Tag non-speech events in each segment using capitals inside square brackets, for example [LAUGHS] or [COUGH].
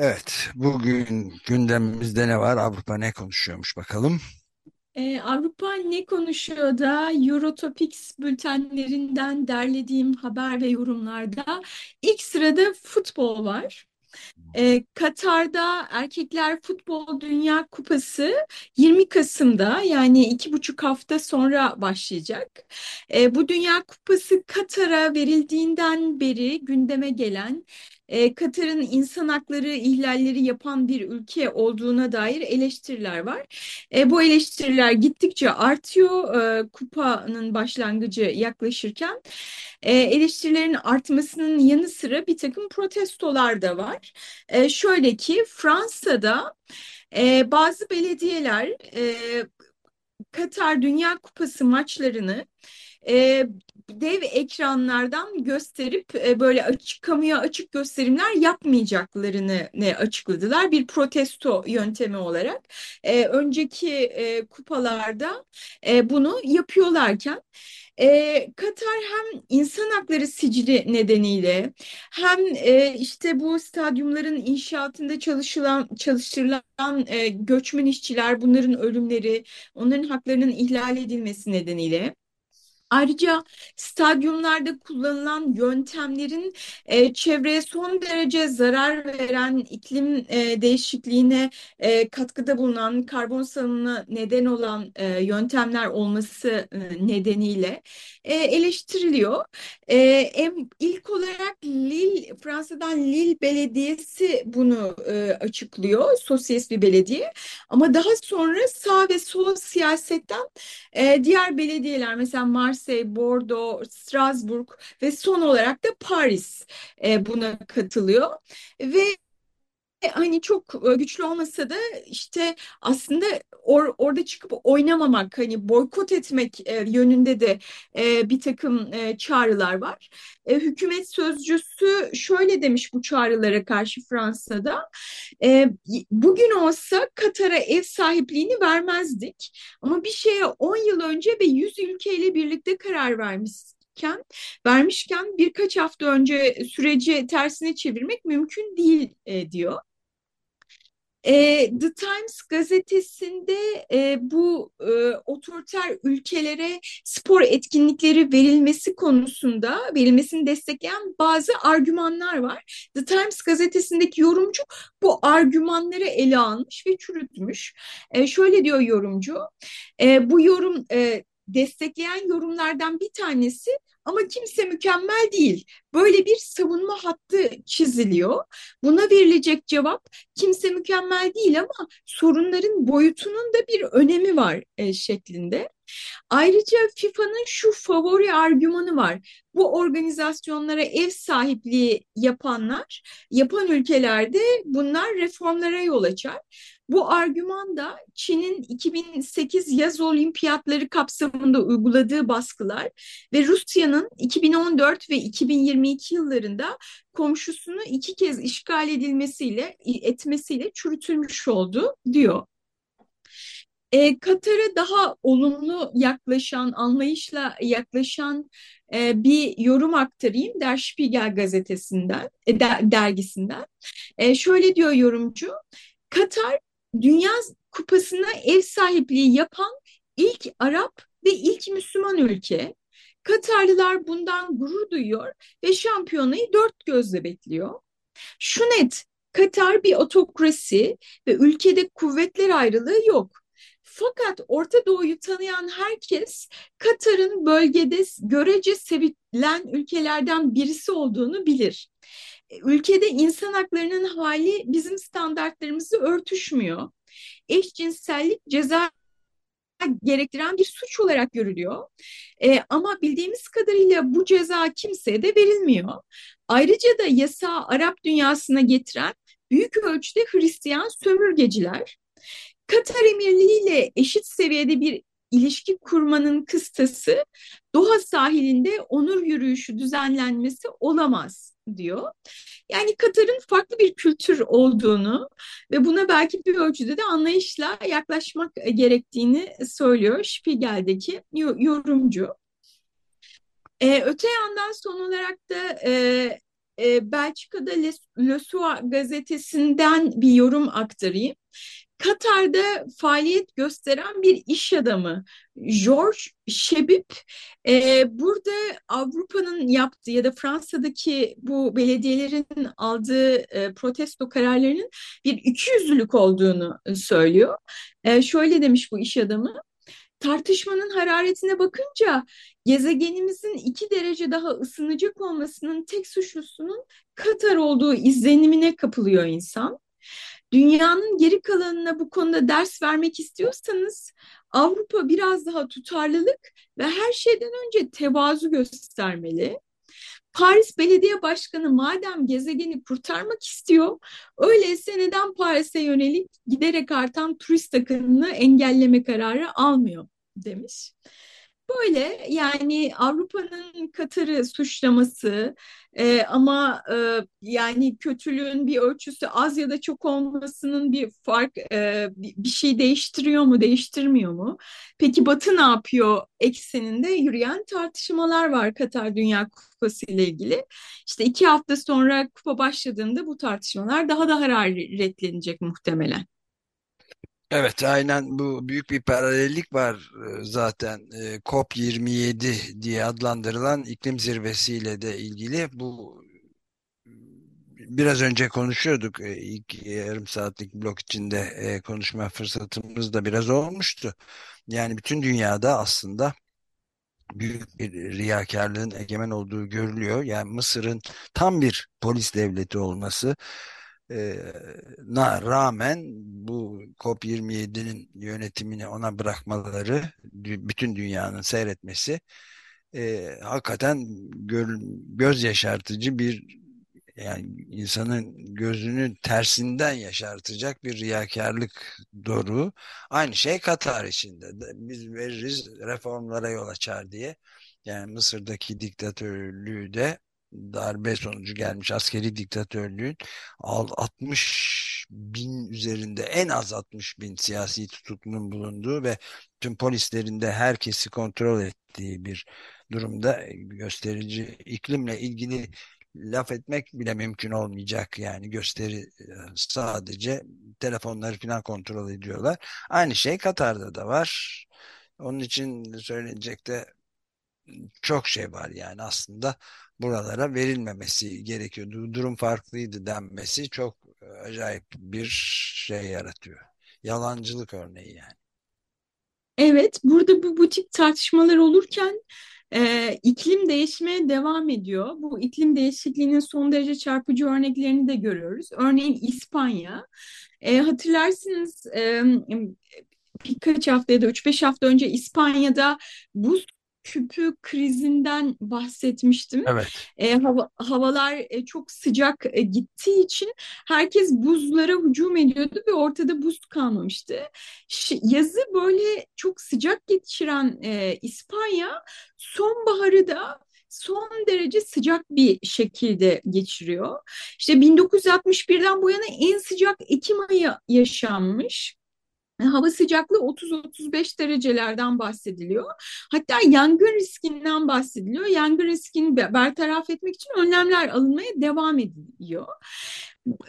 Evet, bugün gündemimizde ne var? Avrupa ne konuşuyormuş bakalım. Ee, Avrupa ne konuşuyor da Eurotopics bültenlerinden derlediğim haber ve yorumlarda ilk sırada futbol var. Ee, Katar'da Erkekler Futbol Dünya Kupası 20 Kasım'da yani iki buçuk hafta sonra başlayacak. Ee, bu Dünya Kupası Katar'a verildiğinden beri gündeme gelen e, Katar'ın insan hakları ihlalleri yapan bir ülke olduğuna dair eleştiriler var. E, bu eleştiriler gittikçe artıyor e, kupanın başlangıcı yaklaşırken. E, eleştirilerin artmasının yanı sıra bir takım protestolar da var. E, şöyle ki Fransa'da e, bazı belediyeler e, Katar Dünya Kupası maçlarını e, dev ekranlardan gösterip e, böyle açık kamuya açık gösterimler yapmayacaklarını ne açıkladılar bir protesto yöntemi olarak. E, önceki e, kupalarda e, bunu yapıyorlarken e, Katar hem insan hakları sicili nedeniyle hem e, işte bu stadyumların inşaatında çalışılan çalıştırılan e, göçmen işçiler bunların ölümleri, onların haklarının ihlal edilmesi nedeniyle Ayrıca stadyumlarda kullanılan yöntemlerin e, çevreye son derece zarar veren iklim e, değişikliğine e, katkıda bulunan karbon salınımına neden olan e, yöntemler olması e, nedeniyle e, eleştiriliyor. E, em, ilk olarak Lille, Fransa'dan Lille Belediyesi bunu e, açıklıyor, sosyalist bir belediye. Ama daha sonra sağ ve sol siyasetten e, diğer belediyeler mesela Mars Marseille, Bordeaux, Strasbourg ve son olarak da Paris e, buna katılıyor. Ve hani çok e, güçlü olmasa da işte aslında or, orada çıkıp oynamamak hani boykot etmek e, yönünde de e, bir takım e, çağrılar var. E, hükümet sözcüsü şöyle demiş bu çağrılara karşı Fransa'da e, bugün olsa Katar'a ev sahipliğini vermezdik ama bir şeye 10 yıl önce ve 100 ülkeyle birlikte karar vermiş vermişken birkaç hafta önce süreci tersine çevirmek mümkün değil e, diyor. E, The Times gazetesinde e, bu e, otoriter ülkelere spor etkinlikleri verilmesi konusunda verilmesini destekleyen bazı argümanlar var. The Times gazetesindeki yorumcu bu argümanları ele almış ve çürütmüş. E, şöyle diyor yorumcu, e, bu yorum e, destekleyen yorumlardan bir tanesi ama kimse mükemmel değil. Böyle bir savunma hattı çiziliyor. Buna verilecek cevap kimse mükemmel değil ama sorunların boyutunun da bir önemi var e, şeklinde. Ayrıca FIFA'nın şu favori argümanı var. Bu organizasyonlara ev sahipliği yapanlar, yapan ülkelerde bunlar reformlara yol açar. Bu argüman da Çin'in 2008 yaz olimpiyatları kapsamında uyguladığı baskılar ve Rusya'nın 2014 ve 2022 yıllarında komşusunu iki kez işgal edilmesiyle etmesiyle çürütülmüş oldu diyor. E, Katar'a daha olumlu yaklaşan, anlayışla yaklaşan e, bir yorum aktarayım Der Spiegel gazetesinden, e, der, dergisinden. E, şöyle diyor yorumcu, Katar Dünya Kupası'na ev sahipliği yapan ilk Arap ve ilk Müslüman ülke. Katarlılar bundan gurur duyuyor ve şampiyonayı dört gözle bekliyor. Şu net, Katar bir otokrasi ve ülkede kuvvetler ayrılığı yok. Fakat Orta Doğu'yu tanıyan herkes Katar'ın bölgede görece sevilen ülkelerden birisi olduğunu bilir. Ülkede insan haklarının hali bizim standartlarımızı örtüşmüyor. Eşcinsellik ceza gerektiren bir suç olarak görülüyor. E, ama bildiğimiz kadarıyla bu ceza kimseye de verilmiyor. Ayrıca da yasağı Arap dünyasına getiren büyük ölçüde Hristiyan sömürgeciler. Katar Emirliği ile eşit seviyede bir ilişki kurmanın kıstası Doha sahilinde onur yürüyüşü düzenlenmesi olamaz diyor. Yani Katar'ın farklı bir kültür olduğunu ve buna belki bir ölçüde de anlayışla yaklaşmak gerektiğini söylüyor Spiegel'deki yorumcu. Ee, öte yandan son olarak da e, e, Belçika'da Le, Le Soir gazetesinden bir yorum aktarayım. Katar'da faaliyet gösteren bir iş adamı George Şebip e, burada Avrupa'nın yaptığı ya da Fransa'daki bu belediyelerin aldığı e, protesto kararlarının bir ikiyüzlülük olduğunu söylüyor. E, şöyle demiş bu iş adamı. Tartışmanın hararetine bakınca gezegenimizin iki derece daha ısınacak olmasının tek suçlusunun Katar olduğu izlenimine kapılıyor insan. Dünyanın geri kalanına bu konuda ders vermek istiyorsanız Avrupa biraz daha tutarlılık ve her şeyden önce tevazu göstermeli. Paris Belediye Başkanı madem gezegeni kurtarmak istiyor, öyleyse neden Paris'e yönelik giderek artan turist akınını engelleme kararı almıyor demiş. Böyle yani Avrupa'nın Katar'ı suçlaması e, ama e, yani kötülüğün bir ölçüsü az ya da çok olmasının bir fark e, bir şey değiştiriyor mu değiştirmiyor mu? Peki Batı ne yapıyor ekseninde yürüyen tartışmalar var Katar Dünya Kupası ile ilgili. İşte iki hafta sonra kupa başladığında bu tartışmalar daha da hararetlenecek muhtemelen. Evet aynen bu büyük bir paralellik var e, zaten e, COP27 diye adlandırılan iklim zirvesiyle de ilgili bu biraz önce konuşuyorduk e, ilk yarım saatlik blok içinde konuşma fırsatımız da biraz olmuştu. Yani bütün dünyada aslında büyük bir riyakarlığın egemen olduğu görülüyor. Yani Mısır'ın tam bir polis devleti olması na rağmen bu COP27'nin yönetimini ona bırakmaları, bütün dünyanın seyretmesi e, hakikaten gö göz yaşartıcı bir yani insanın gözünü tersinden yaşartacak bir riyakarlık doğru. Aynı şey Katar içinde. Biz veririz reformlara yol açar diye. Yani Mısır'daki diktatörlüğü de darbe sonucu gelmiş askeri diktatörlüğün 60 bin üzerinde en az 60 bin siyasi tutuklunun bulunduğu ve tüm polislerin de herkesi kontrol ettiği bir durumda gösterici iklimle ilgili laf etmek bile mümkün olmayacak yani gösteri e, sadece telefonları falan kontrol ediyorlar. Aynı şey Katar'da da var. Onun için söyleyecek de çok şey var yani aslında buralara verilmemesi gerekiyordu. Durum farklıydı denmesi çok e, acayip bir şey yaratıyor. Yalancılık örneği yani. Evet, burada bu, bu tip tartışmalar olurken e, iklim değişmeye devam ediyor. Bu iklim değişikliğinin son derece çarpıcı örneklerini de görüyoruz. Örneğin İspanya. E, hatırlarsınız e, birkaç hafta ya da 3-5 hafta önce İspanya'da buz küpü krizinden bahsetmiştim. Evet. E, hava, havalar e, çok sıcak e, gittiği için herkes buzlara hücum ediyordu ve ortada buz kalmamıştı. Ş yazı böyle çok sıcak geçiren e, İspanya sonbaharı da son derece sıcak bir şekilde geçiriyor. İşte 1961'den bu yana en sıcak Ekim ayı yaşanmış hava sıcaklığı 30-35 derecelerden bahsediliyor. Hatta yangın riskinden bahsediliyor. Yangın riskini bertaraf etmek için önlemler alınmaya devam ediliyor.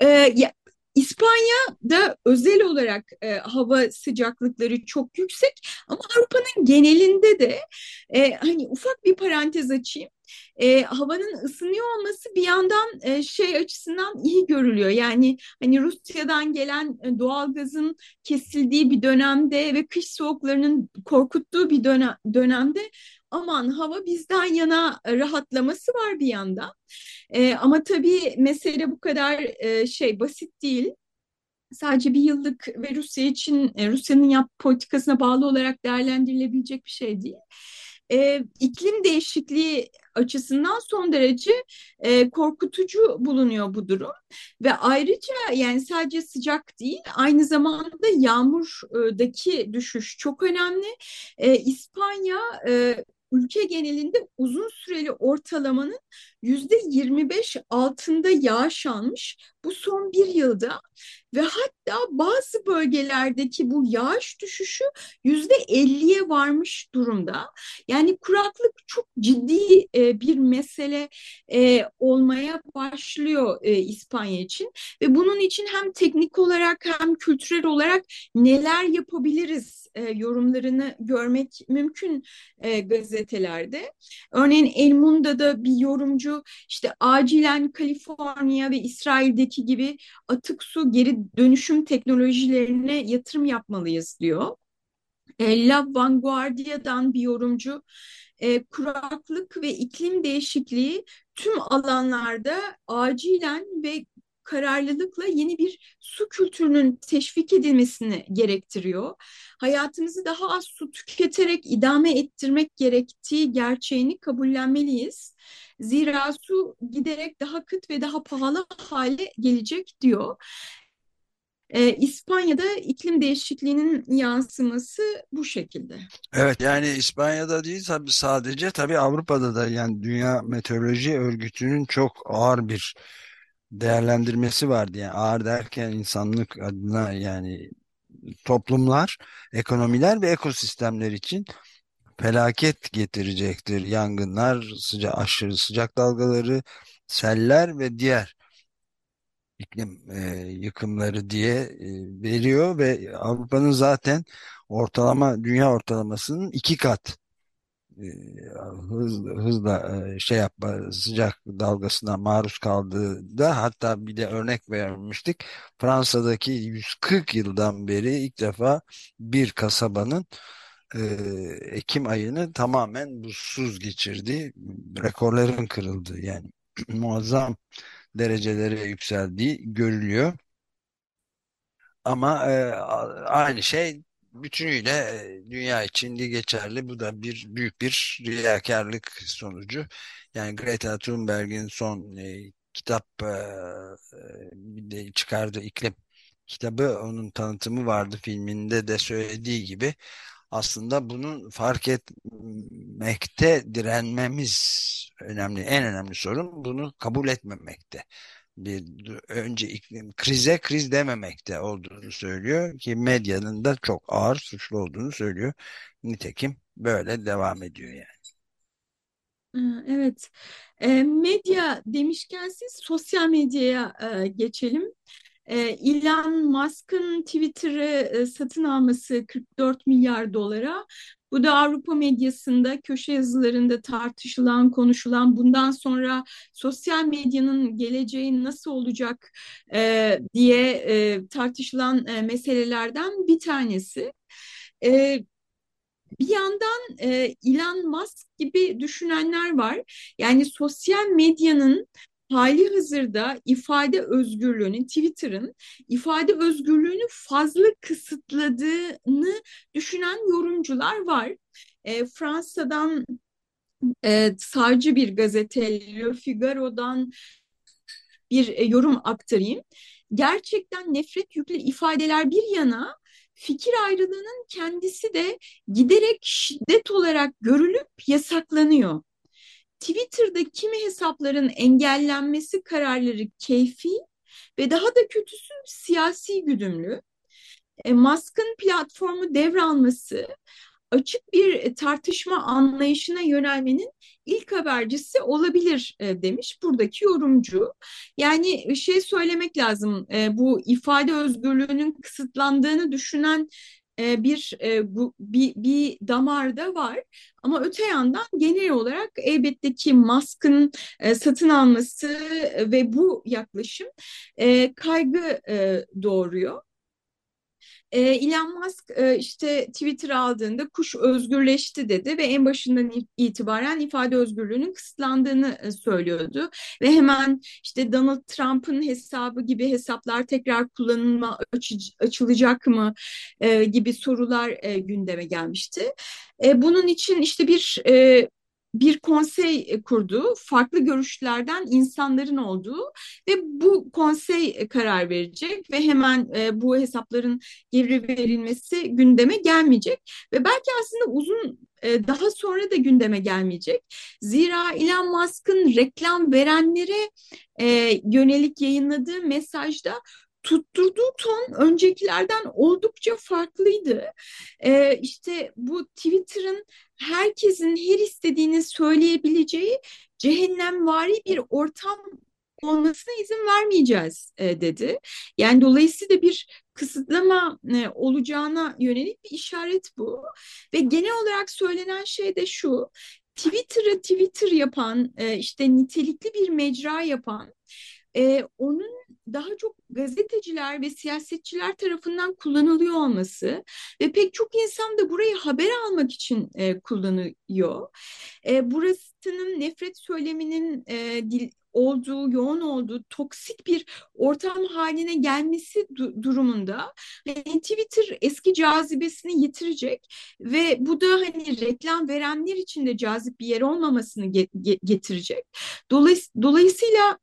Ee, İspanya'da özel olarak e, hava sıcaklıkları çok yüksek ama Avrupa'nın genelinde de e, hani ufak bir parantez açayım e, havanın ısınıyor olması bir yandan e, şey açısından iyi görülüyor. Yani hani Rusya'dan gelen e, doğal gazın kesildiği bir dönemde ve kış soğuklarının korkuttuğu bir dönem, dönemde aman hava bizden yana rahatlaması var bir yandan. E, ama tabii mesele bu kadar e, şey basit değil sadece bir yıllık ve Rusya için e, Rusya'nın yap politikasına bağlı olarak değerlendirilebilecek bir şey değil. E, iklim değişikliği açısından son derece e, korkutucu bulunuyor bu durum ve ayrıca yani sadece sıcak değil aynı zamanda yağmurdaki düşüş çok önemli. E, İspanya e, ülke genelinde uzun süreli ortalamanın yüzde 25 altında yağış almış. Bu son bir yılda ve hatta bazı bölgelerdeki bu yağış düşüşü yüzde 50'ye varmış durumda. Yani kuraklık çok ciddi e, bir mesele e, olmaya başlıyor e, İspanya için ve bunun için hem teknik olarak hem kültürel olarak neler yapabiliriz yorumlarını görmek mümkün e, gazetelerde. Örneğin El Mundo'da bir yorumcu işte acilen Kaliforniya ve İsrail'deki gibi atık su geri dönüşüm teknolojilerine yatırım yapmalıyız diyor. E, La Vanguardia'dan bir yorumcu e, kuraklık ve iklim değişikliği tüm alanlarda acilen ve kararlılıkla yeni bir su kültürünün teşvik edilmesini gerektiriyor. Hayatımızı daha az su tüketerek idame ettirmek gerektiği gerçeğini kabullenmeliyiz. Zira su giderek daha kıt ve daha pahalı hale gelecek diyor. Ee, İspanya'da iklim değişikliğinin yansıması bu şekilde. Evet yani İspanya'da değil tabii sadece tabii Avrupa'da da yani Dünya Meteoroloji Örgütü'nün çok ağır bir değerlendirmesi vardı. Yani ağır derken insanlık adına yani toplumlar, ekonomiler ve ekosistemler için felaket getirecektir. Yangınlar, sıca aşırı sıcak dalgaları, seller ve diğer iklim e, yıkımları diye e, veriyor ve Avrupa'nın zaten ortalama dünya ortalamasının iki kat hızla, hızla e, şey yapma sıcak dalgasına maruz kaldığı da hatta bir de örnek vermiştik. Fransa'daki 140 yıldan beri ilk defa bir kasabanın e, Ekim ayını tamamen buzsuz geçirdi. Rekorların kırıldı yani [CLEARS THROAT] muazzam derecelere yükseldiği görülüyor. Ama e, aynı şey bütünüyle dünya için de geçerli. Bu da bir büyük bir riyakarlık sonucu. Yani Greta Thunberg'in son e, kitap e, çıkardığı iklim kitabı onun tanıtımı vardı filminde de söylediği gibi aslında bunun fark etmekte direnmemiz önemli en önemli sorun bunu kabul etmemekte bir önce iklim krize kriz dememekte olduğunu söylüyor ki medyanın da çok ağır suçlu olduğunu söylüyor. Nitekim böyle devam ediyor yani. Evet, e, medya demişken siz sosyal medyaya e, geçelim. E, Elon Musk'ın Twitter'ı e, satın alması 44 milyar dolara bu da Avrupa medyasında, köşe yazılarında tartışılan, konuşulan, bundan sonra sosyal medyanın geleceği nasıl olacak e, diye e, tartışılan e, meselelerden bir tanesi. E, bir yandan e, Elon Musk gibi düşünenler var. Yani sosyal medyanın hali hazırda ifade özgürlüğünün, Twitter'ın ifade özgürlüğünü fazla kısıtladığını düşünen yorumcular var. E, Fransa'dan e, sağcı bir gazete Le Figaro'dan bir e, yorum aktarayım. Gerçekten nefret yüklü ifadeler bir yana fikir ayrılığının kendisi de giderek şiddet olarak görülüp yasaklanıyor. Twitter'da kimi hesapların engellenmesi kararları keyfi ve daha da kötüsü siyasi güdümlü. E, Musk'ın platformu devralması açık bir tartışma anlayışına yönelmenin ilk habercisi olabilir e, demiş buradaki yorumcu. Yani şey söylemek lazım e, bu ifade özgürlüğünün kısıtlandığını düşünen e, bir, bir bir damarda var ama öte yandan genel olarak elbette ki Musk'ın satın alması ve bu yaklaşım kaygı doğuruyor. E, Elon Musk e, işte Twitter aldığında kuş özgürleşti dedi ve en başından itibaren ifade özgürlüğünün kısıtlandığını e, söylüyordu. Ve hemen işte Donald Trump'ın hesabı gibi hesaplar tekrar kullanılma aç, açılacak mı e, gibi sorular e, gündeme gelmişti. E, bunun için işte bir e, bir konsey e, kurdu. Farklı görüşlerden insanların olduğu ve bu konsey e, karar verecek ve hemen e, bu hesapların geri verilmesi gündeme gelmeyecek ve belki aslında uzun daha sonra da gündeme gelmeyecek. Zira Elon Musk'ın reklam verenlere yönelik yayınladığı mesajda tutturduğu ton öncekilerden oldukça farklıydı. Ee, işte bu Twitter'ın herkesin her istediğini söyleyebileceği cehennemvari bir ortam olmasına izin vermeyeceğiz e, dedi. Yani dolayısıyla bir kısıtlama e, olacağına yönelik bir işaret bu. Ve genel olarak söylenen şey de şu. Twitter'ı Twitter yapan, e, işte nitelikli bir mecra yapan, e, onun daha çok gazeteciler ve siyasetçiler tarafından kullanılıyor olması ve pek çok insan da burayı haber almak için e, kullanıyor. E, burasının nefret söyleminin e, dil, olduğu, yoğun olduğu toksik bir ortam haline gelmesi du durumunda hani Twitter eski cazibesini yitirecek ve bu da hani reklam verenler için de cazip bir yer olmamasını ge getirecek. Dolayısıyla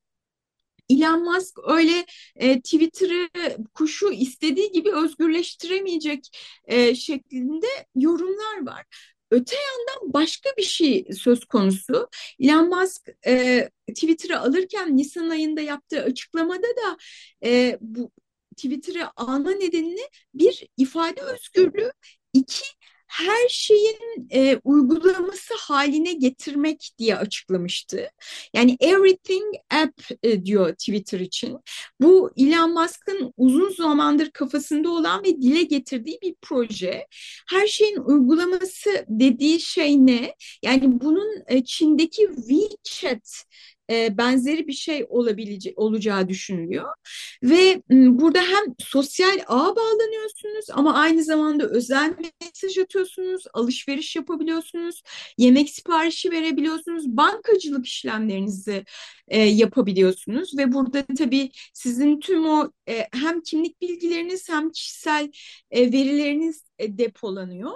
Elon Musk öyle e, Twitter'ı kuşu istediği gibi özgürleştiremeyecek e, şeklinde yorumlar var. Öte yandan başka bir şey söz konusu. Elon Musk e, Twitter'ı alırken Nisan ayında yaptığı açıklamada da e, bu Twitter'ı alma nedenini bir ifade özgürlüğü, iki her şeyin e, uygulaması haline getirmek diye açıklamıştı. Yani everything app e, diyor Twitter için. Bu Elon Musk'ın uzun zamandır kafasında olan ve dile getirdiği bir proje. Her şeyin uygulaması dediği şey ne? Yani bunun e, Çin'deki WeChat e, benzeri bir şey olabilecek olacağı düşünülüyor. Ve burada hem sosyal ağ bağlanıyorsunuz ama aynı zamanda özel mesaj atıyorsunuz, alışveriş yapabiliyorsunuz, yemek siparişi verebiliyorsunuz, bankacılık işlemlerinizi e, yapabiliyorsunuz ve burada tabii sizin tüm o e, hem kimlik bilgileriniz hem kişisel e, verileriniz e, depolanıyor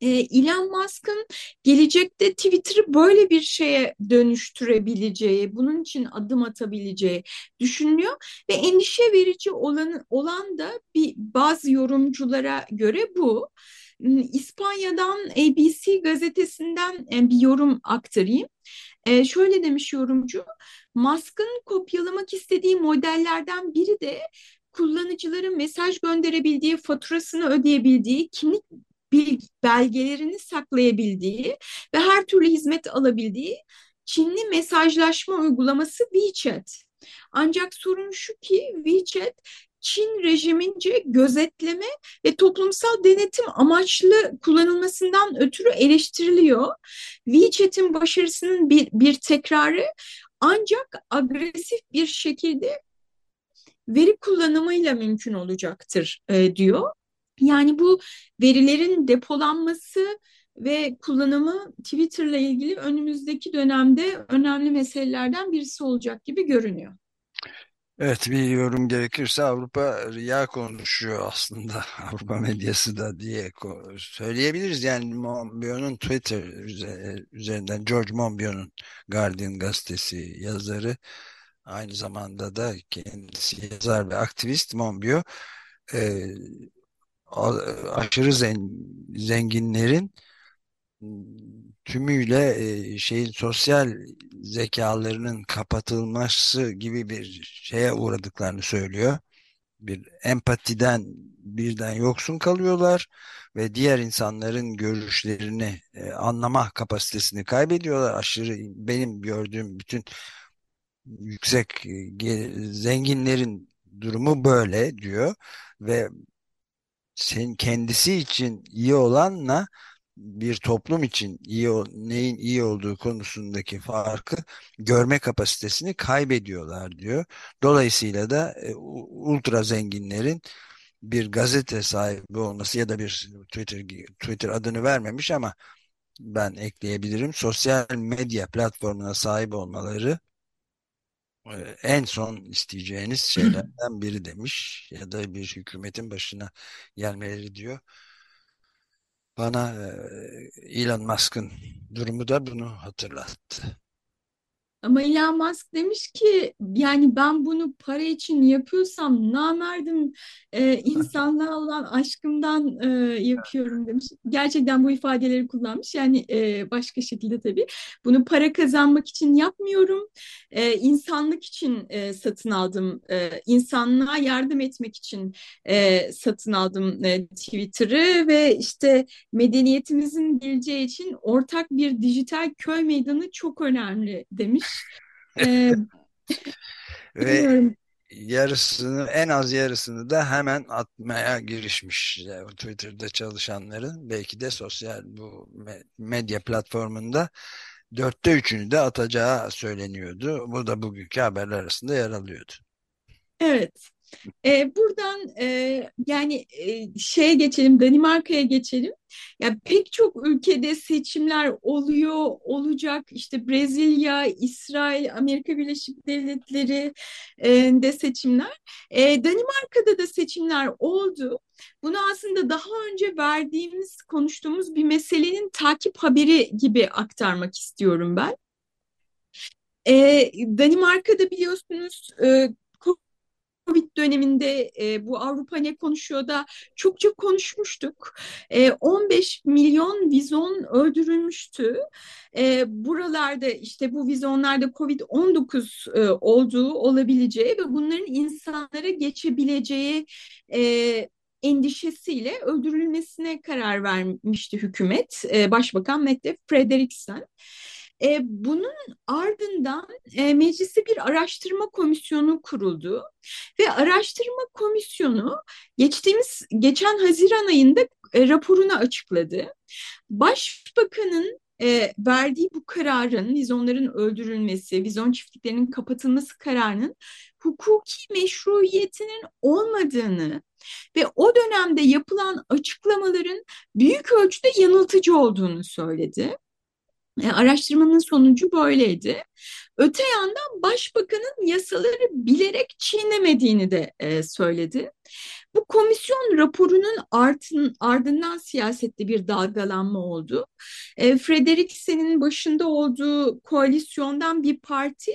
e, Elon Musk'ın gelecekte Twitter'ı böyle bir şeye dönüştürebileceği, bunun için adım atabileceği düşünülüyor ve endişe verici olan, olan da bir bazı yorumculara göre bu. Hmm, İspanya'dan ABC gazetesinden e, bir yorum aktarayım. E, şöyle demiş yorumcu, Musk'ın kopyalamak istediği modellerden biri de kullanıcıların mesaj gönderebildiği, faturasını ödeyebildiği, kimlik belgelerini saklayabildiği ve her türlü hizmet alabildiği Çinli mesajlaşma uygulaması WeChat. Ancak sorun şu ki WeChat Çin rejimince gözetleme ve toplumsal denetim amaçlı kullanılmasından ötürü eleştiriliyor. WeChat'in başarısının bir, bir tekrarı ancak agresif bir şekilde veri kullanımıyla mümkün olacaktır e, diyor. Yani bu verilerin depolanması ve kullanımı Twitter'la ilgili önümüzdeki dönemde önemli meselelerden birisi olacak gibi görünüyor. Evet bir yorum gerekirse Avrupa riya konuşuyor aslında [LAUGHS] Avrupa medyası da diye söyleyebiliriz. Yani Monbiot'un Twitter üzerinden George Monbiot'un Guardian gazetesi yazarı aynı zamanda da kendisi yazar ve aktivist Monbiot e, aşırı zenginlerin tümüyle e, şeyin sosyal zekalarının kapatılması gibi bir şeye uğradıklarını söylüyor. bir empatiden birden yoksun kalıyorlar ve diğer insanların görüşlerini e, anlama kapasitesini kaybediyorlar. Aşırı benim gördüğüm bütün yüksek e, zenginlerin durumu böyle diyor ve sen kendisi için iyi olanla bir toplum için iyi neyin iyi olduğu konusundaki farkı görme kapasitesini kaybediyorlar diyor. Dolayısıyla da e, ultra zenginlerin bir gazete sahibi olması ya da bir Twitter Twitter adını vermemiş ama ben ekleyebilirim. Sosyal medya platformuna sahip olmaları en son isteyeceğiniz [CLEARS THROAT] şeylerden biri demiş ya da bir hükümetin başına gelmeleri diyor. Bana Elon Musk'ın durumu da bunu hatırlattı. Ama Elon Musk demiş ki yani ben bunu para için yapıyorsam namerdim e, insanlığa [LAUGHS] olan aşkımdan e, yapıyorum demiş. Gerçekten bu ifadeleri kullanmış. Yani e, başka şekilde tabii. Bunu para kazanmak için yapmıyorum. E, insanlık için e, satın aldım. E, insanlığa yardım etmek için e, satın aldım e, Twitter'ı ve işte medeniyetimizin geleceği için ortak bir dijital köy meydanı çok önemli demiş. Ee, Ve yarısını en az yarısını da hemen atmaya girişmiş yani Twitter'da çalışanların belki de sosyal bu medya platformunda dörtte üçünü de atacağı söyleniyordu. Bu da bugünkü haberler arasında yer alıyordu. Evet. E, buradan e, yani e, şeye geçelim, Danimarka'ya geçelim. Ya pek çok ülkede seçimler oluyor, olacak. İşte Brezilya, İsrail, Amerika Birleşik Devletleri e, de seçimler. E, Danimarka'da da seçimler oldu. Bunu aslında daha önce verdiğimiz, konuştuğumuz bir meselenin takip haberi gibi aktarmak istiyorum ben. E, Danimarka'da biliyorsunuz e, Covid döneminde e, bu Avrupa ne konuşuyor da çokça konuşmuştuk. E, 15 milyon vizon öldürülmüştü. E, buralarda işte bu vizonlarda Covid-19 e, olduğu olabileceği ve bunların insanlara geçebileceği e, endişesiyle öldürülmesine karar vermişti hükümet. E, Başbakan Mette Frederiksen. E, bunun ardından e, mecliste bir araştırma komisyonu kuruldu ve araştırma komisyonu geçtiğimiz geçen Haziran ayında e, raporunu açıkladı. Başbakanın e, verdiği bu kararın, vizonların öldürülmesi, vizon çiftliklerinin kapatılması kararının hukuki meşruiyetinin olmadığını ve o dönemde yapılan açıklamaların büyük ölçüde yanıltıcı olduğunu söyledi. E, araştırmanın sonucu böyleydi. Öte yandan başbakanın yasaları bilerek çiğnemediğini de e, söyledi. Bu komisyon raporunun artın, ardından siyasette bir dalgalanma oldu. E, Frederiksen'in başında olduğu koalisyondan bir parti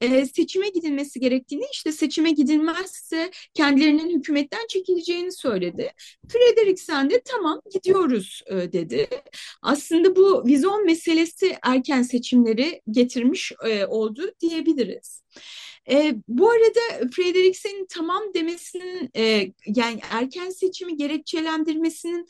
e, seçime gidilmesi gerektiğini, işte seçime gidilmezse kendilerinin hükümetten çekileceğini söyledi. Frederiksen de tamam gidiyoruz e, dedi. Aslında bu vizyon meselesi erken seçimleri getirmiş e, oldu diyebiliriz. E, bu arada Frederiksen'in tamam demesinin e, yani erken seçimi gerekçelendirmesinin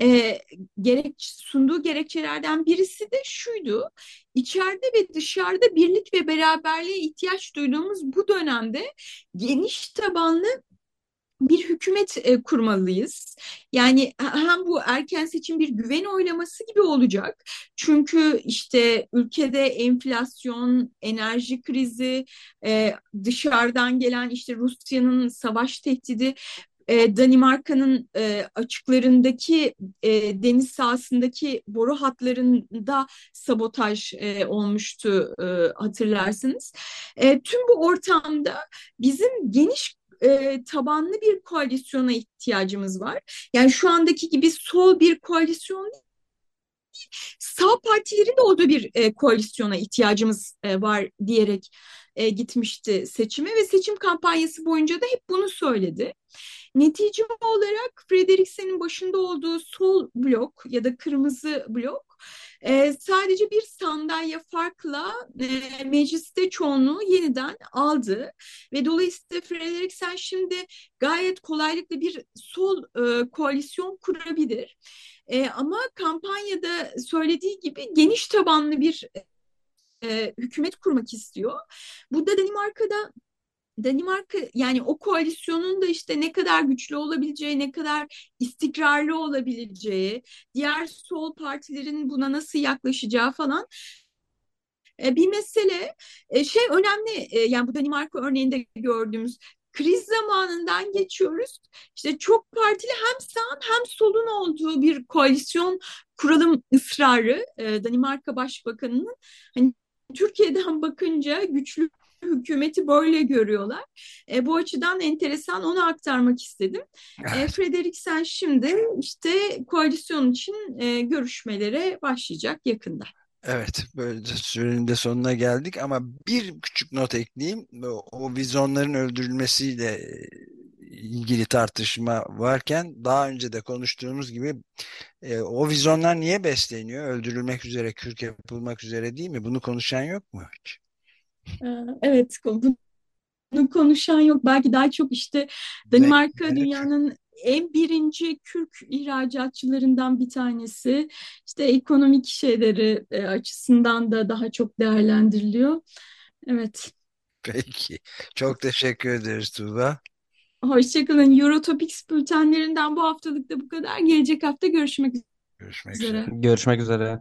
e, gerek sunduğu gerekçelerden birisi de şuydu. İçeride ve dışarıda birlik ve beraberliğe ihtiyaç duyduğumuz bu dönemde geniş tabanlı bir hükümet e, kurmalıyız. Yani hem bu erken seçim bir güven oylaması gibi olacak. Çünkü işte ülkede enflasyon, enerji krizi, e, dışarıdan gelen işte Rusya'nın savaş tehdidi e, Danimarka'nın açıklarındaki deniz sahasındaki boru hatlarında sabotaj olmuştu hatırlarsınız. Tüm bu ortamda bizim geniş e, tabanlı bir koalisyona ihtiyacımız var. Yani şu andaki gibi sol bir koalisyon değil, sağ partilerin de olduğu bir e, koalisyona ihtiyacımız e, var diyerek e, gitmişti seçime ve seçim kampanyası boyunca da hep bunu söyledi. Netice olarak Frederiksen'in başında olduğu sol blok ya da kırmızı blok E, sadece bir sandalye farkla e, mecliste çoğunluğu yeniden aldı ve dolayısıyla Frederiksen şimdi gayet kolaylıkla bir sol e, koalisyon kurabilir. E, ama kampanyada söylediği gibi geniş tabanlı bir e, hükümet kurmak istiyor. Burada Danimarka'da Danimarka yani o koalisyonun da işte ne kadar güçlü olabileceği, ne kadar istikrarlı olabileceği, diğer sol partilerin buna nasıl yaklaşacağı falan e, bir mesele. E, şey önemli e, yani bu Danimarka örneğinde gördüğümüz kriz zamanından geçiyoruz. İşte çok partili hem sağın hem solun olduğu bir koalisyon kuralım ısrarı Danimarka Başbakanı'nın hani Türkiye'den bakınca güçlü hükümeti böyle görüyorlar. E, bu açıdan enteresan onu aktarmak istedim. E, Frederiksen şimdi işte koalisyon için e, görüşmelere başlayacak yakında. Evet, böyle sürenin de sonuna geldik ama bir küçük not ekleyeyim. O, o vizyonların öldürülmesiyle ilgili tartışma varken daha önce de konuştuğumuz gibi e, o vizyonlar niye besleniyor? Öldürülmek üzere, kürk yapılmak üzere değil mi? Bunu konuşan yok mu hiç? Ee, evet, bunu konuşan yok. Belki daha çok işte Danimarka ne, dünyanın en birinci kürk ihracatçılarından bir tanesi. İşte ekonomik şeyleri e, açısından da daha çok değerlendiriliyor. Evet. Peki. Çok teşekkür ederiz Tuğba. Hoşçakalın. Eurotopics bültenlerinden bu haftalık da bu kadar. Gelecek hafta görüşmek üzere. Görüşmek üzere. Görüşmek üzere.